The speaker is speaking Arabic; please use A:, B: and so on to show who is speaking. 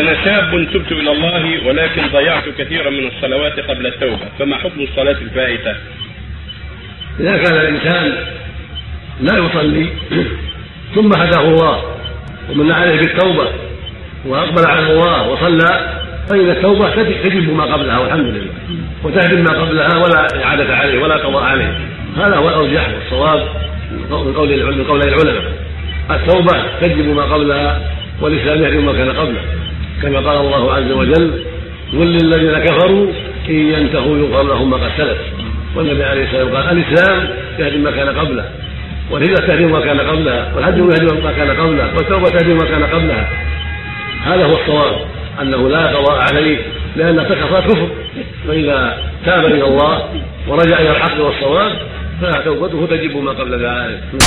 A: أنا شاب تبت إلى الله ولكن ضيعت كثيرا من الصلوات قبل التوبة فما حكم الصلاة الفائتة؟
B: إذا كان الإنسان لا يصلي ثم هداه الله ومن عليه بالتوبة وأقبل على الله وصلى فإن التوبة تجب ما قبلها والحمد لله. وتهدم ما قبلها ولا إعادة عليه ولا قضاء عليه. هذا هو الأرجح والصواب من قول من العلماء. التوبة تجب ما قبلها والإسلام يهدم ما كان قبله. كما قال الله عز وجل قل للذين كفروا إن ينتهوا يغفر لهم ما قد سلف. والنبي عليه الصلاة والسلام قال الإسلام يهدم ما كان قبله والهجرة تهدم ما كان قبلها والحج يهدم ما كان قبله والتوبة تهدم ما كان قبلها. هذا هو الصواب أنه لا قضاء عليه لأن تكفر كفر. فإذا تاب إلى الله ورجع إلى الحق والصواب فتوبته تجب ما قبل ذلك.